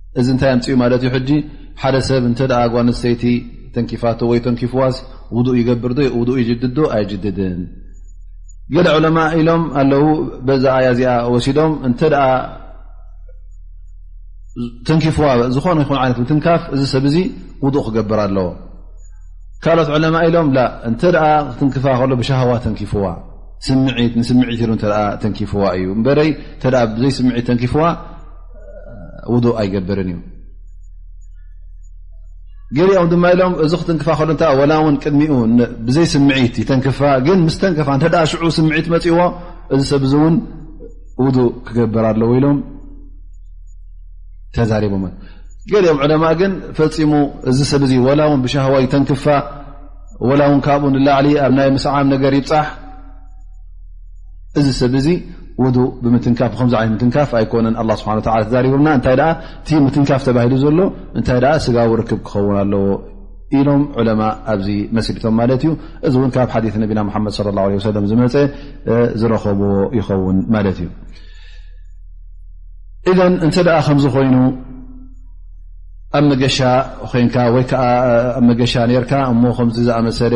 እዚ እንታይ ኣምፅኡ ማለት እዩ ሕጂ ሓደ ሰብ እንተ ጓንስተይቲ ተንኪፋቶ ወይ ተንኪፍዋስ ውዱእ ይገብር ዶ ውእ ይጅድዶ ኣይጅድድን ገለ ዕለማ ኢሎም ኣለው በዛ ኣያ እዚኣ ወሲዶም እንተ ተንኪፍዋ ዝኾነ ይኹን ዓይነት ምትንካፍ እዚ ሰብ እዚ ውዱእ ክገብር ኣለዎ ካልኦት ዕለማ ኢሎም ላ እንተ ክትንክፋ ከሎ ብሻሃዋ ተንኪፍዋ ስምዒት ንስምዒት ኢሉ እተ ተንኪፍዋ እዩ እበረይ እተ ብዘይ ስምዒት ተንኪፍዋ ውዱእ ኣይገብርን እዩ ገሊኦም ድማ ኢሎም እዚ ክትንክፋ ከሉ እተ ወላ እውን ቅድሚኡ ብዘይ ስምዒት ይተንክፋ ግን ምስ ተንክፋ እንተ ሽዑ ስምዒት መፅእዎ እዚ ሰብ እዚ እውን ውዱእ ክገብር ኣለዉ ኢሎም ተዛሪቦም ገሊኦም ዕለማ ግን ፈፂሙ እዚ ሰብ እዚ ወላ እውን ብሻህዋ ይተንክፋ ወላ እውን ካብኡ ንላዕሊ ኣብ ናይ ምስዓም ነገር ይብፃሕ እዚ ሰብ እዚ ውዱእ ብምትንካፍ ብከምዚ ዓይነት ምትንካፍ ኣይኮነን ኣላ ስብሓ ላ ተዛሪቦምና እንታይ ደኣ እቲ ምትንካፍ ተባሂሉ ዘሎ እንታይ ደኣ ስጋዊ ርክብ ክኸውን ኣለዎ ኢሎም ዑለማ ኣብዚ መስሪቶም ማለት እዩ እዚ እውን ካብ ሓዲ ነቢና ሓመድ ለ ላ ሰለም ዝመፀ ዝረከብዎ ይኸውን ማለት እዩ እዘን እንተ ደኣ ከምዚ ኮይኑ ኣብ መገሻ ኮንካ ወይከዓ ኣብ መገሻ ነርካ እሞ ከምዚ ዝኣመሰለ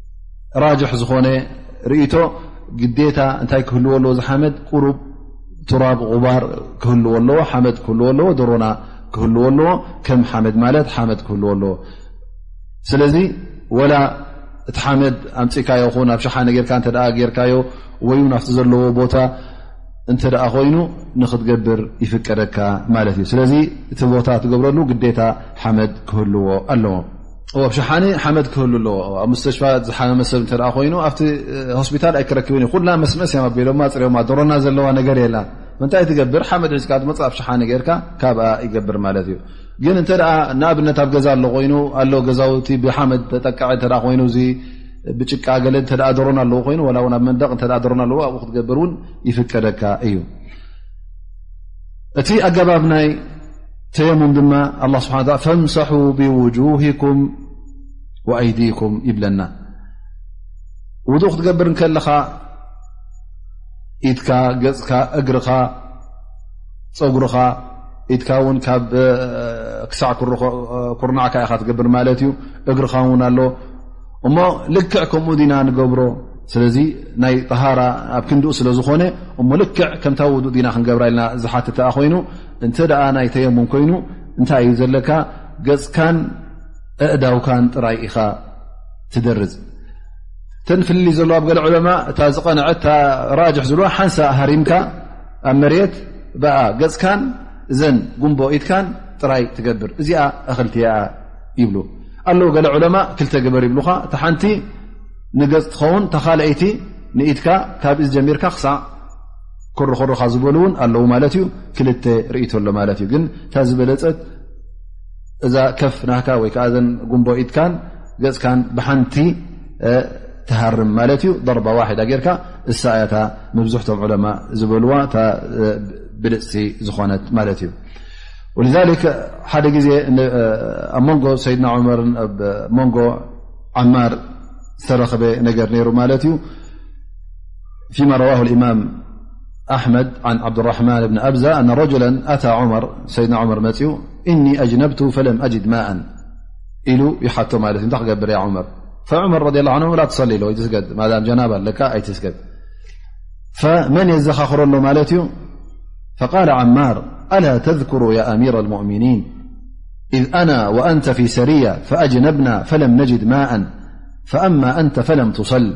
ራጅሕ ዝኾነ ርእቶ ግዴታ እንታይ ክህልዎ ኣለዎ ዝሓመድ ቁሩብ ቱራብ غባር ክህልዎ ኣለዎ ሓመድ ክህልዎ ኣለዎ ድሮና ክህልዎ ኣለዎ ከም ሓመድ ማለት ሓመድ ክህልዎ ኣለዎ ስለዚ ወላ እቲ ሓመድ ኣምፅእካዮ ኹን ኣብ ሸሓ ነገርካ እተ ገርካዮ ወይ ውን ኣብቲ ዘለዎ ቦታ እንተ ደኣ ኮይኑ ንክትገብር ይፍቀደካ ማለት እዩ ስለዚ እቲ ቦታ ትገብረሉ ግዴታ ሓመድ ክህልዎ ኣለዎ ኣብ ሸሓኒ ሓመድ ክህሉ ኣለዎ ኣብ መስተሽፋ ዝሓመመ ሰብ እተ ኮይኑ ኣብቲ ሆስፒታል ኣይክረክብን እዩ ኩላ መስመስ እዮም ኣቢሎማ ፅሪዮማ ደሮና ዘለዋ ነገር የላ ምንታይ ትገብር ሓመድ ሒዝካ ትመፅእ ኣብ ሸሓኒ ገርካ ካብኣ ይገብር ማለት እዩ ግን እንተ ንኣብነት ኣብ ገዛ ኣሎ ኮይኑ ኣ ገዛውቲ ብሓመድ ተጠቀዐ እተ ኮይኑ እ ብጭቃ ገለ እተ ደሮና ኣለዎ ኮይኑ ላ ውን ኣብ መንደቕ እተ ደሮና ኣለዎ ኣብኡ ክትገብር እውን ይፍቀደካ እዩ እቲ ኣገባብ ናይ ተየሙም ድማ ኣላ ስብሓ ፈምሰሑ ብውጁህኩም ወኣይዲኩም ይብለና ውዱእ ክትገብር ከለኻ ኢድካ ገፅካ እግርኻ ፀጉርኻ ኢድካ ውን ካብ ክሳዕ ኩርናዕካ ኢኻ ትገብር ማለት እዩ እግርኻ ውን ኣሎ እሞ ልክዕ ከምኡ ዲና ንገብሮ ስለዚ ናይ ጠሃራ ኣብ ክንድኡ ስለ ዝኾነ እሞ ልክዕ ከምታ ውዱእ ዲና ክንገብራ ኢልና ዝሓትተኣ ኮይኑ እንተ ደኣ ናይ ተየሙም ኮይኑ እንታይ እዩ ዘለካ ገፅካን ኣእዳውካን ጥራይ ኢኻ ትደርዝ ተን ፍልሊ ዘለዋ ብ ገለ ዕለማ እታ ዝቐንዐታ ራጅሕ ዝለዋ ሓንሳ ሃሪምካ ኣብ መሬት ብኣ ገፅካን እዘን ጉንቦ ኢትካን ጥራይ ትገብር እዚኣ ኣክልቲያ ይብሉ ኣለዉ ገለ ዕለማ ክልተ ግበር ይብልካ እቲ ሓንቲ ንገፅ ትኸውን ተኻለይቲ ንኢትካ ካብ ጀሚርካ ክሳዕ ኮሮኮሮካ ዝበሉ እውን ኣለዉ ማለት እዩ ክልተ ርእቶ ኣሎ ማለት እዩ ግን እታ ዝበለፀት እዛ ከፍ ናካ ወይ ከዓ ዘን ጉንቦ ኢትካን ገፅካን ብሓንቲ ትሃርም ማለት እዩ ضርባ ዋሒዳ ጌርካ እሳ እያታ መብዝሕቶም ዑለማ ዝበልዋ እታ ብልፅቲ ዝኾነት ማለት እዩ ወልዛሊክ ሓደ ግዜ ኣብ መንጎ ሰይድና ዑመር ኣብ መንጎ ዓማር ዝተረኽበ ነገር ነይሩ ማለት እዩ فيما رواه الإمام أحمد عن عبد الرحمن بن أبزا أن رجلا أى عمر سيا عمر م إني أجنبت فلم أجد ماء ل يه قبر عمر فعمر ري لله عنه ل تصل هينايت من خرله فقال عمار ألا تذكر يا أمير المؤمنين إذ أنا وأنت في سرية فأجنبنا فلم نجد ماء فأاأنت فلم تصل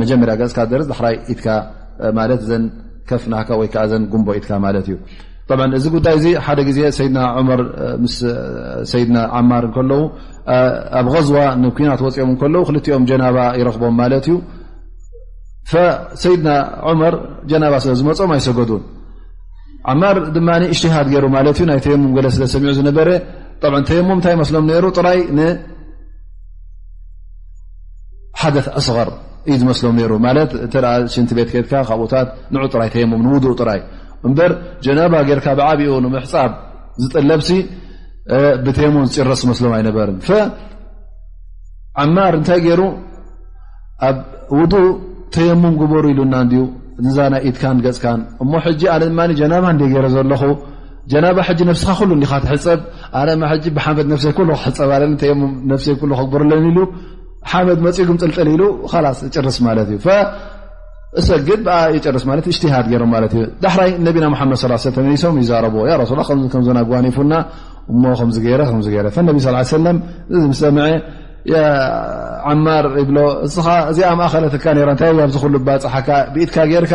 መጀመርያ ገፅካ ደርዝ ዳሕራይ ኢትካ ማለት ዘን ከፍ ናካ ወይ ከዓ ዘን ጉንቦ ኢትካ ማለት እዩ እዚ ጉዳይ እዚ ሓደ ግዜ ሰይድና ዑመር ምስ ሰይድና ዓማር ከለዉ ኣብ غዝዋ ንኩናት ወፅኦም ከለዉ ክልቲኦም ጀናባ ይረኽቦም ማለት እዩ ሰይድና ዑመር ጀናባ ስለ ዝመፅኦም ኣይሰገዱን ዓማር ድማ እሽትሃድ ገይሩ ማለት እዩ ናይ ተየሙም ገለ ስለ ሰሚዑ ዝነበረ ተየሙም እንታይ መስሎም ነይሩ ጥራይ ሓደት ኣስغር እዩ ዝመስሎም ነሩ ማለት እተ ሽንቲ ቤት ከድካ ካብኡታት ንዑ ጥራይ ተየሞም ንውድኡ ጥራይ እምበር ጀናባ ጌርካ ብዓብኡ ንምሕፃብ ዝጥለብሲ ብተየሞም ዝጭረስ መስሎም ኣይነበርን ዓማር እንታይ ገይሩ ኣብ ውዱ ተየሙም ግበሩ ኢሉና እንድዩ ንዛ ናይ ኢትካን ገፅካን እሞ ሕጂ ኣነ ድማ ጀናባ እንደ ገይረ ዘለኹ ጀናባ ሕጂ ነብስኻ ኩሉ እንዲኻ ትሕፀብ ኣነ ማ ሕጂ ብሓመድ ነብሰይ ኩሉ ክሕፀብ ኣለኒ ተ ነብሰይ ኩሉ ከግብርለኒ ኢሉ ሓመድ መፅኡ ግምጥልጥል ኢሉ ላስ ይጭርስ ማለት እዩ እሰግድ ብኣ ይጭርስ ማለት እጅትሃድ ገይሮም ማለት እዩ ዳሕራይ ነቢና ሓመድ ስ ሰለ ተመሊሶም ይዛረብዎ ያ ረሱላ ከምዘና ጓኒፉና እሞ ከምዚ ገይረ ከምዚ ገይረ ነቢ ስ ሰለም እዚ ምስ ሰምዐ ዓማር ይብሎ እስኻ እዚኣ ማእኸለትካ ራ እንታይ ኣብዚ ኩሉ ባፅሓካ ብኢትካ ገይርካ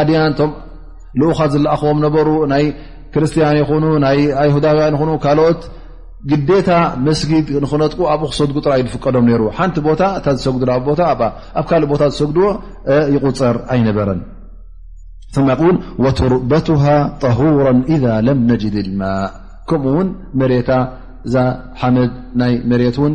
ኣድያን ቶም ልኡኻት ዝለኣኽዎም ነበሩ ናይ ክርስትያን ይኹኑ ናይ ኣይሁዳውያን ይኹኑ ካልኦት ግዴታ መስጊድ ንክነጥቁ ኣብኡ ክሰጉ ጥራይ ዝፍቀዶም ነይሩ ሓንቲ ቦታ እታ ዝሰግዱላ ቦታ ኣ ኣብ ካልእ ቦታ ዝሰግድዎ ይቁፀር ኣይነበረን ማ ል ወቱርበትሃ ጠሁራ ኢዛ ለም ነጅድ ልማ ከምኡ ውን መሬታ እዛ ሓመድ ናይ መሬት ውን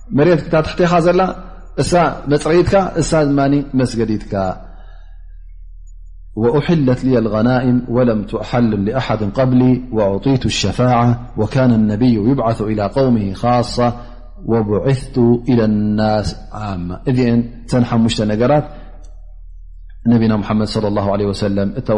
متح مر مسج وأحلت لي الغنائم ولم تحل لأحد قبلي وعطيت الشفاعة وكان النبي يبعث إلى قومه خاصة وبعثت إلى الناس عامةذ نرت ني محم صلى الله عليه وسلمتب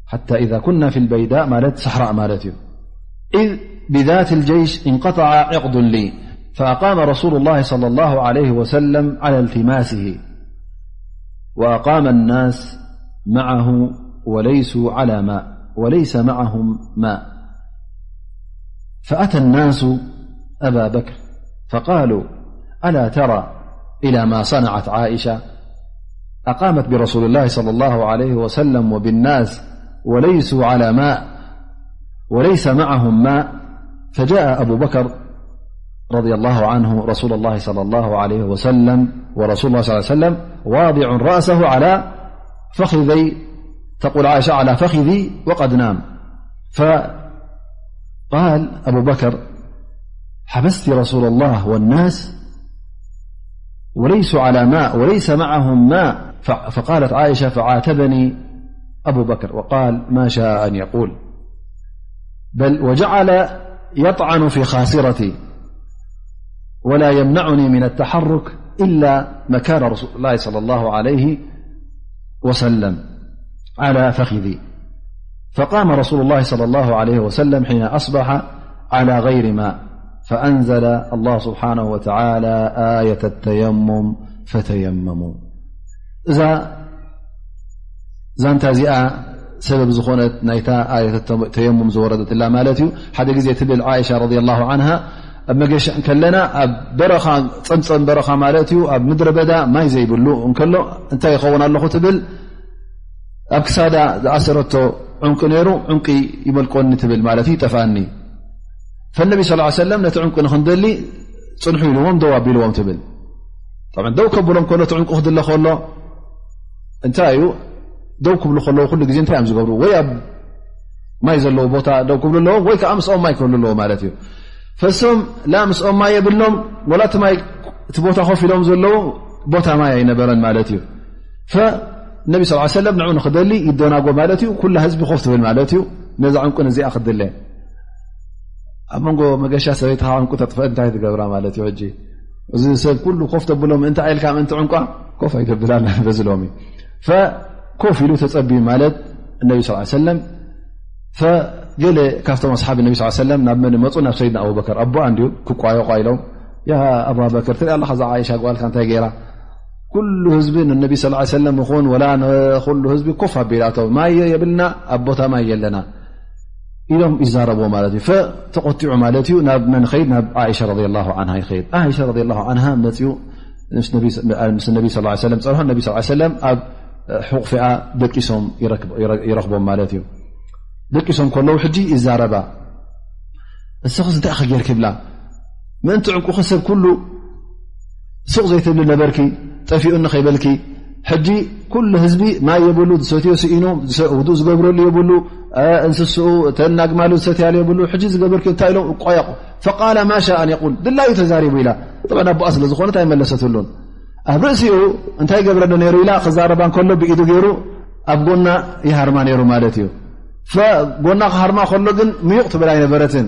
حتى إذا كنا في البيداءصحر مال إذ بذات الجيش انقطع عقد لي فأقام رسول الله صلى الله عليه وسلم-على التماسه وأام الناس معوليس معهم ما فأتى الناس أبا بكر فقالوا ألا ترى إلى ما صنعت عائشة أقامت برسول الله صلى الله عليه وسلم وبالناس وليس معهم ماء فجاء أبو بكر رضي الله عنه رسول الله صلى الله عليه وسلم ورسول اله ص ل وسلم واضع رأسه على فخذي تقولعئشة على فخذي وقد نام فقال أبو بكر حبستي رسول الله والناس وليسوا على ماء وليس معهم ماء فقالت عائشة فعاتبني أوقال ما شاء أن يقول بل وجعل يطعن في خاصرتي ولا يمنعني من التحرك إلا مكان رسول الله صلى الله عليه وسلم على فخذي فقام رسول الله صلى الله عليه وسلم حين أصبح على غير ما ፈኣንዘለ ኣላህ ስብሓነሁ ወተላ ኣየተ ተየሙም ፈተየመሙ እዛ ዛንታ እዚኣ ሰበብ ዝኾነት ናይታ ኣየተ ተየሙም ዝወረደትላ ማለት እዩ ሓደ ግዜ ትብል ዓይሻ ረ ላ ዓንሃ ኣብ መገሻ ከለና ኣብ በረኻ ፀምፀም በረኻ ማለት እዩ ኣብ ምድረ በዳ ማይ ዘይብሉ እንከሎ እንታይ ይኸውን ኣለኹ ትብል ኣብ ክሳዳ ዝኣሰረቶ ዕንቂ ነይሩ ዕንቂ ይመልቆኒ ትብል ማለት እዩ ይጠፍኣኒ ፈነቢ ስ ሰለም ነቲ ዕንቁ ንክንደሊ ፅንሑ ኢልዎም ደው ኣቢልዎም ትብል ደው ከብሎም ከሎ እቲ ዕንቁ ክድለ ከሎ እንታይ እዩ ደው ክብሉ ከለዉ ኩሉ ግዜ እንታይ እዮም ዝገብሩ ወይ ኣብ ማይ ዘለዎ ቦታ ደው ክብሉ ኣለዎም ወይ ከዓ ምስኦም ማይ ክህሉ ኣለዎ ማለት እዩ ፈሶም ላ ምስኦም ማይ የብሎም ወላ ይ እቲ ቦታ ኮፍ ኢሎም ዘለዉ ቦታ ማይ ኣይነበረን ማለት እዩ ነቢ ስ ሰለም ንዑ ንክደሊ ይደናጎ ማለት እዩ ኩላ ህዝቢ ኮፍ ትብል ማለት እዩ ነዛ ዕንቁ እዚኣ ክድለ ኣብ መንጎ መገሻ ሰበይትኻ ዕንቁ ተጥፍአ እንታይ ትገብራ ማለት እዩ ሕ እዚ ሰብ ኩሉ ኮፍ ተብሎ ምእንታ ኢልካ ምእንቲ ዕንቋ ኮፍ ኣይተብላ በዚ ሎም ኮፍ ኢሉ ተፀብዩ ማለት እነቢ ስ ሰለም ገለ ካብቶም ኣስሓብ ነቢ ስ ሰለም ናብ መን መፁ ናብ ሰይድና ኣበከር ኣቦ ኣንድ ክቋየቋ ኢሎም ኣበከር ትሪኣ ኣለካ ዛ ዓይሻ ግዋልካ እንታይ ገይራ ኩሉ ህዝቢ ንነቢ ስ ሰለም ይኹን ወላ ንኩሉ ህዝቢ ኮፍ ኣቢላቶ ማየ የብልና ኣቦታ ማይ የለና ኢሎም ይዛረብዎ ማለት እዩ ተቆትዑ ማለት እዩ ናብ መን ኸይድ ናብ ዓሻ ረ ላ ን ይኸይድ ዓሻ ረ ላ ን መፅኡ ምስ ነቢ ስ ለ ፀርሖ ነቢ ስ ሰለም ኣብ ሕቑፊኣ ደቂሶም ይረኽቦም ማለት እዩ ደቂሶም ከለዉ ሕጂ ይዛረባ ንስክስ እንታይ ክጌር ክብላ ምእንቲ ዕንቁክሰብ ኩሉ ሱቕ ዘይትብሊ ነበርኪ ጠፊኡኒ ከይበልኪ ሕጂ ኩሉ ህዝቢ ማይ የብሉ ዝሰትዮ ስኢኑ ውዱእ ዝገብረሉ የብሉ እንስስኡ ተናግማሉ ዝሰትያሉ የብሉ ሕጂ ዝገበርኪ እንታይ ኢሎም እቋየቑ ፈቃላ ማሻ ኣንቁል ድላዩ ተዛሪቡ ኢላ ብ ኣቦኣ ስለ ዝኾነት ኣይመለሰትሉን ኣብ ርእሲኡ እንታይ ገብረሉ ነይሩ ኢላ ክዛረባ ከሎ ብኢዱ ገይሩ ኣብ ጎና ይሃርማ ነይሩ ማለት እዩ ጎና ክሃርማ ከሎ ግን ምዩቕ ትብል ኣይነበረትን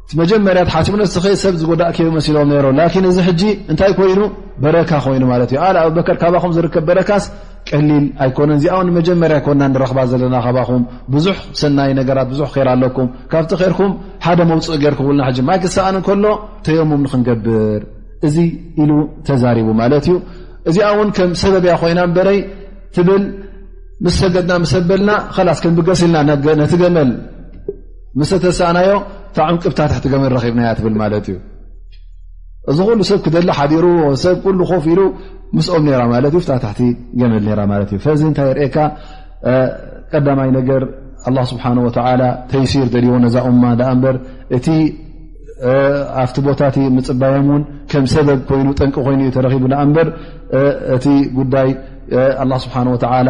እቲ መጀመርያ ሓቲቡ ነስኸ ሰብ ዝጎዳእ ከ መሲሎም ነይሮ ላኪን እዚ ሕጂ እንታይ ኮይኑ በረካ ኮይኑ ማለት እዩ ኣል ኣብበከር ካባኹም ዝርከብ በረካስ ቀሊል ኣይኮነን እዚኣ ውን መጀመርያ ኮና ንረኽባ ዘለና ካባኹም ብዙሕ ሰናይ ነገራት ብዙሕ ር ኣለኩም ካብቲ ርኩም ሓደ መውፅእ ገርኩብልና ሕጂ ማይ ክሰኣን ከሎ ተየሙም ንክንገብር እዚ ኢሉ ተዛሪቡ ማለት እዩ እዚኣ ውን ከም ሰበብያ ኮይና ንበረይ ትብል ምስ ሰገድና ምሰበልና ላስ ከንብገስ ኢልና ነቲ ገመል ምስ ተተሳእናዮ እታ ዕንቅብታ ትሕቲ ገመድ ረኺብናያ ትብል ማለት እዩ እዚ ኩሉ ሰብ ክደሊ ሓዲሩ ሰብ ኩሉ ኮፍ ኢሉ ምስኦም ነራ ማለት እዩ ታ ትሕቲ ገመድ ራ ማለት እዩ ፈዚ እንታይ የርእካ ቀዳማይ ነገር ኣላ ስብሓን ወተላ ተይሲር ደልዎ ነዛ እማ ዳኣ እምበር እቲ ኣብቲ ቦታ እቲ ምፅባዮም እውን ከም ሰበብ ኮይኑ ጠንቂ ኮይኑ እዩ ተረኪቡ ዳኣ እምበር እቲ ጉዳይ ኣላ ስብሓን ወተላ